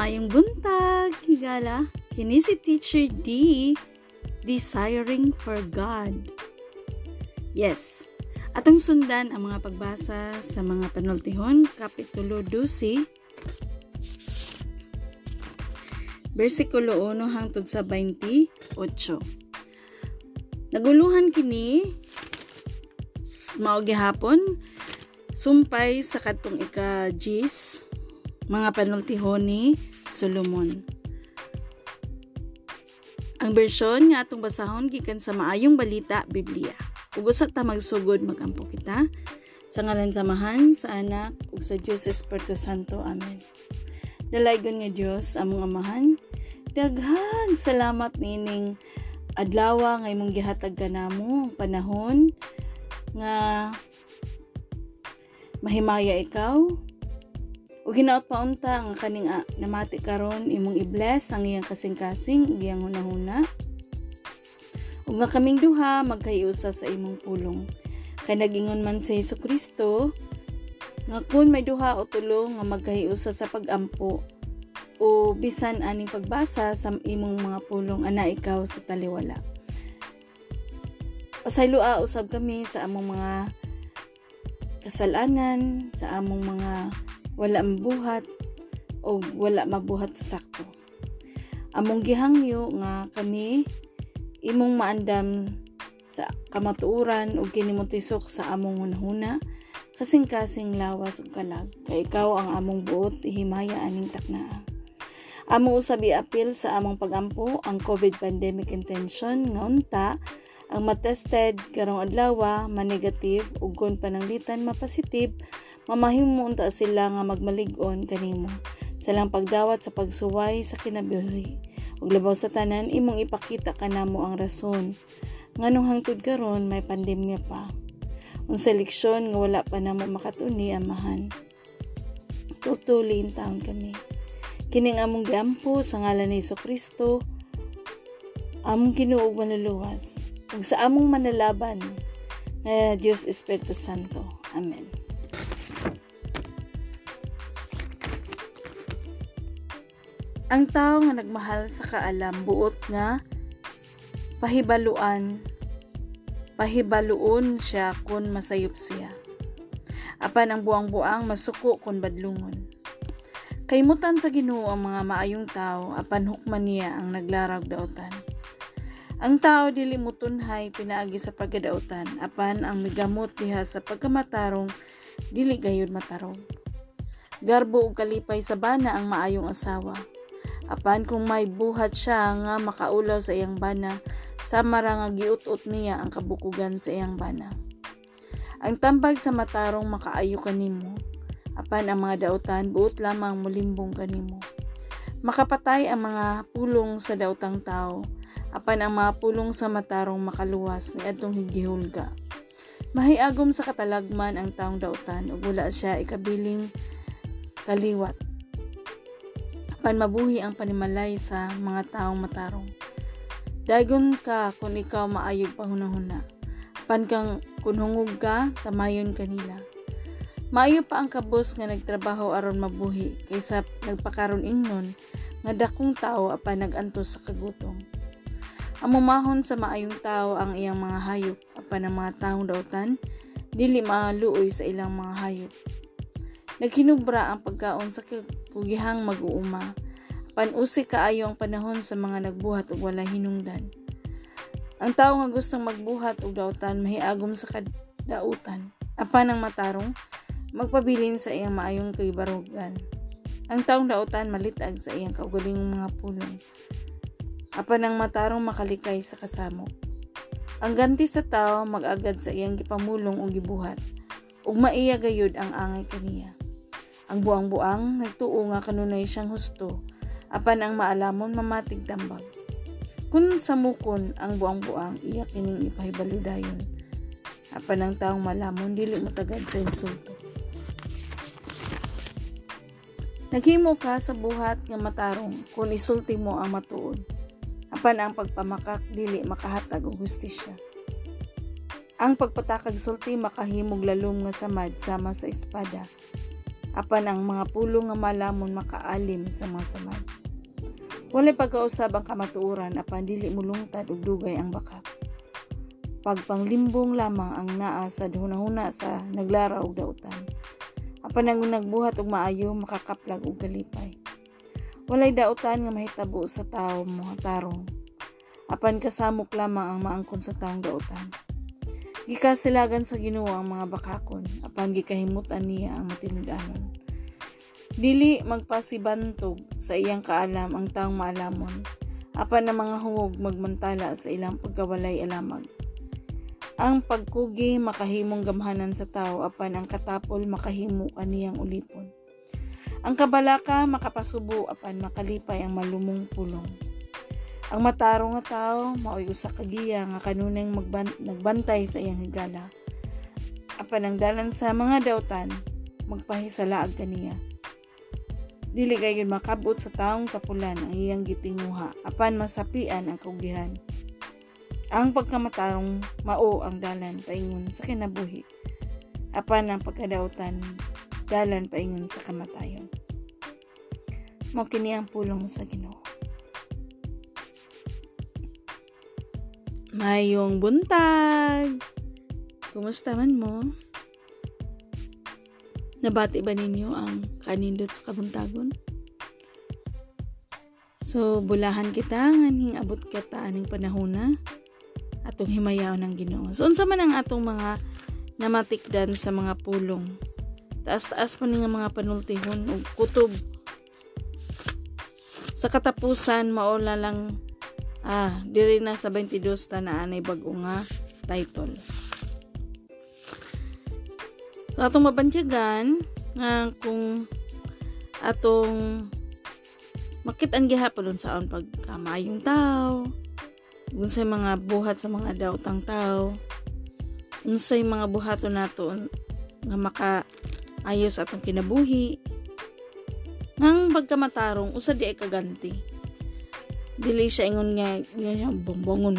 Mayong buntag, higala. Kini si Teacher D, Desiring for God. Yes, atong sundan ang mga pagbasa sa mga panultihon, Kapitulo 12, versikulo 1 hangtod sa 28. Naguluhan kini, mao gihapon, sumpay sa katong ika-Gis, mga panultihon ni Solomon. Ang bersyon nga atong basahon gikan sa maayong balita Biblia. Ug usa ta magsugod magampo kita sa ngalan samahan sa anak ug sa Dios Espiritu Santo. Amen. Dalaygon nga Dios among amahan. Daghan salamat nining adlaw nga imong gihatag kanamo panahon nga mahimaya ikaw Ug hinaot paunta ang kaning uh, namati karon imong i-bless ang iyang kasing-kasing iyang hunahuna. Ug nga kaming duha magkayusa sa imong pulong. Kay nagingon man sa Hesus Kristo nga kun may duha o tulo nga magkahiusa sa pagampo o bisan aning pagbasa sa imong mga pulong ana ikaw sa taliwala. Pasaylua usab kami sa among mga kasalanan, sa among mga wala mabuhat o wala mabuhat sa sakto. Among gihangyo nga kami imong maandam sa kamatuuran ug kini sa among hunahuna kasing-kasing lawas ug kalag kay ikaw ang among buot ihimaya aning taknaa. Amo usab apil sa among pagampo ang COVID pandemic intention nga unta ang matested karong adlaw ma-negative ug kon pananglitan ma-positive mamahimo unta sila nga magmalig-on kanimo. Salang pagdawat sa pagsuway sa kinabuhi. Ug labaw sa tanan imong ipakita kanamo ang rason. Nganong hangtod karon may pandemya pa. Unsa leksyon nga wala pa namo makatuni amahan. Tutulin taon kami. Kining among giampo sa ngalan ni Kristo among Ginoo manluluwas ug sa among manalaban nga Dios Espiritu Santo amen Ang tao nga nagmahal sa kaalam buot nga pahibaluan pahibaluon siya kun masayop siya. Apan ang buang-buang masuko kun badlungon. Kaymutan sa Ginoo ang mga maayong tao apan hukman niya ang naglarag daotan. Ang tao dili mutunhay pinaagi sa pagkadautan apan ang migamot diha sa pagkamatarong dili gayud matarong. Garbo ug kalipay sa bana ang maayong asawa Apan kung may buhat siya nga makaulaw sa iyang bana, sa nga giut-ut niya ang kabukugan sa iyang bana. Ang tambag sa matarong makaayo kanimo, apan ang mga dautan buot lamang mulimbong kanimo. Makapatay ang mga pulong sa dautang tao, apan ang mga pulong sa matarong makaluwas ni adtong higihulga. Mahiagom sa katalagman ang taong dautan ug wala siya ikabiling kaliwat panmabuhi ang panimalay sa mga taong matarong. Dagon ka kung ikaw maayog panghunahuna. Pan kang kunhungog ka, tamayon kanila. Maayo pa ang kabos nga nagtrabaho aron mabuhi kaysa nagpakaron ingnon nga dakong tao apan nagantos sa kagutom. Ang sa maayong tao ang iyang mga hayop apan ang mga taong dautan dili maaluoy sa ilang mga hayop. Naghinubra ang pagkaon sa kugihang mag-uuma. Panusi kaayo ang panahon sa mga nagbuhat ug wala hinungdan. Ang tao nga gustong magbuhat og dautan mahiagom sa kadautan. Apan ang matarong magpabilin sa iyang maayong kaibarugan. Ang taong dautan malitag sa iyang kaugalingong mga pulong. Apan ang matarong makalikay sa kasamok. Ang ganti sa tao magagad sa iyang gipamulong o gibuhat ug maiya gayud ang angay kaniya. Ang buang-buang nagtuo nga kanunay siyang husto, apan ang maalamon mamatig tambag. Kung samukon ang buang-buang, iya kining ipahibaludayon. Apan ang taong malamon, dili mo tagad sa insulto. Naghimo ka sa buhat nga matarong kung isulti mo ang matuod. Apan ang pagpamakak dili makahatag og hustisya. Ang pagpatakag sulti makahimog lalom nga samad sama sa espada apan ang mga pulong nga malamon makaalim sa mga samad. Walay pagkausab ang kamatuoran apan dili mulungtad og dugay ang bakak. Pagpanglimbong lamang ang naa sa hunahuna sa naglaraw og dautan. Apan ang nagbuhat og maayo makakaplag og kalipay. Walay dautan nga mahitabo sa tawo mga tarong. Apan kasamok lamang ang maangkon sa taong dautan. Gikasilagan sa Ginoo ang mga bakakon, apan gikahimutan niya ang matinud-anon. Dili magpasibantog sa iyang kaalam ang taong maalamon, apan ang mga hungog magmantala sa ilang pagkawalay alamag. Ang pagkugi makahimong gamhanan sa tao, apan ang katapol makahimo kaniyang ulipon. Ang kabalaka makapasubo apan makalipay ang malumong pulong. Ang matarong nga tao maoy usa ka nga kanunay magban- nagbantay sa iyang higala. Apan ang dalan sa mga dawtan magpahisalaag kaniya. Dili kay makabot sa taong tapulan ang iyang gitinguha apan masapian ang kaugihan. Ang pagkamatarong mao ang dalan paingon sa kinabuhi. Apan ang pagkadautan dalan paingon sa kamatayon. Mao kini ang pulong sa Ginoo. Mayong buntag. Kumusta man mo? Nabati ba ninyo ang kanindot sa kabuntagon? So, bulahan kita nganing abot ka ta aning panahon na atong himayaw ng Ginoo. So, unsa man ang atong mga namatikdan sa mga pulong? Taas-taas pa nga mga panultihon ug kutob. Sa katapusan maula lang ah diri na sa 22 ta na anay bag-o nga title. So atong mabantyagan nga kung atong makit ang gihapon sa on pagkamayong tao unsay mga buhat sa mga daotang tao. Unsay mga buhaton nato nga maka ayos atong kinabuhi. Nang pagkamatarong usad di ay kaganti. Dili siya ingon nga nga bongbongon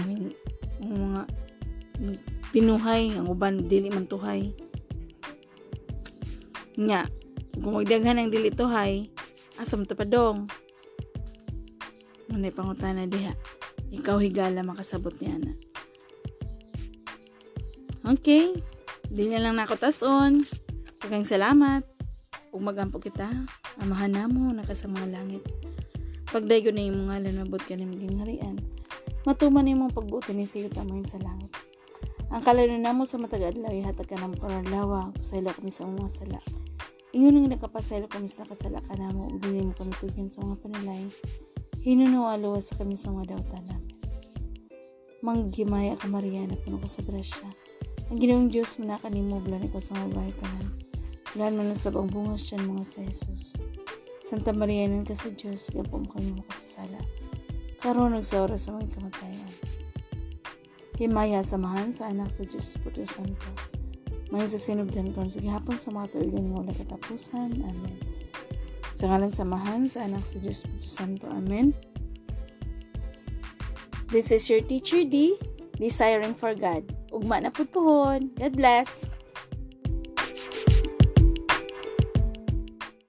ng mga tinuhay ang uban dili man tuhay. Nya kung magdaghan ang dili tuhay asam to padong. Manay pangutana diha. Ikaw higala makasabot niya na. Okay. Di na lang nako tason. Daghang salamat. Ug magampo kita. Amahan namo naka sa mga langit. Pagdaygo na imong ngalan mabot ka ni maging harian. Matuman imong pagbuti ni siyo tamayon sa langit. Ang kalano namo sa matag adlaw hatag ka namo karon lawa pasaylo kami sa mga sala. Ingon nga nakapasaylo kami sa nakasala ka namo ug dili mo kami tugyan sa mga panalay. Hinunualo sa kami sa mga dawta namin. Manggimaya ka Maria na puno ka sa grasya. Ang ginawang Diyos mo na kanimo bulan ikaw sa mga bahay tanan. Bulan mo na sa bang bungas siyan mga sa Jesus. Santa Maria nan ka sa Diyos, gapo mo kami makasasala. Karon sa oras sa kamatayan. Himaya samahan sa anak sa Diyos Puto Santo. May sa sinubdan ko sa gihapon sa mga tuigan ng wala katapusan. Amen. Sa ngalan samahan sa anak sa Diyos Santo. Amen. This is your teacher D, desiring for God. Ugma na pud pohon. God bless.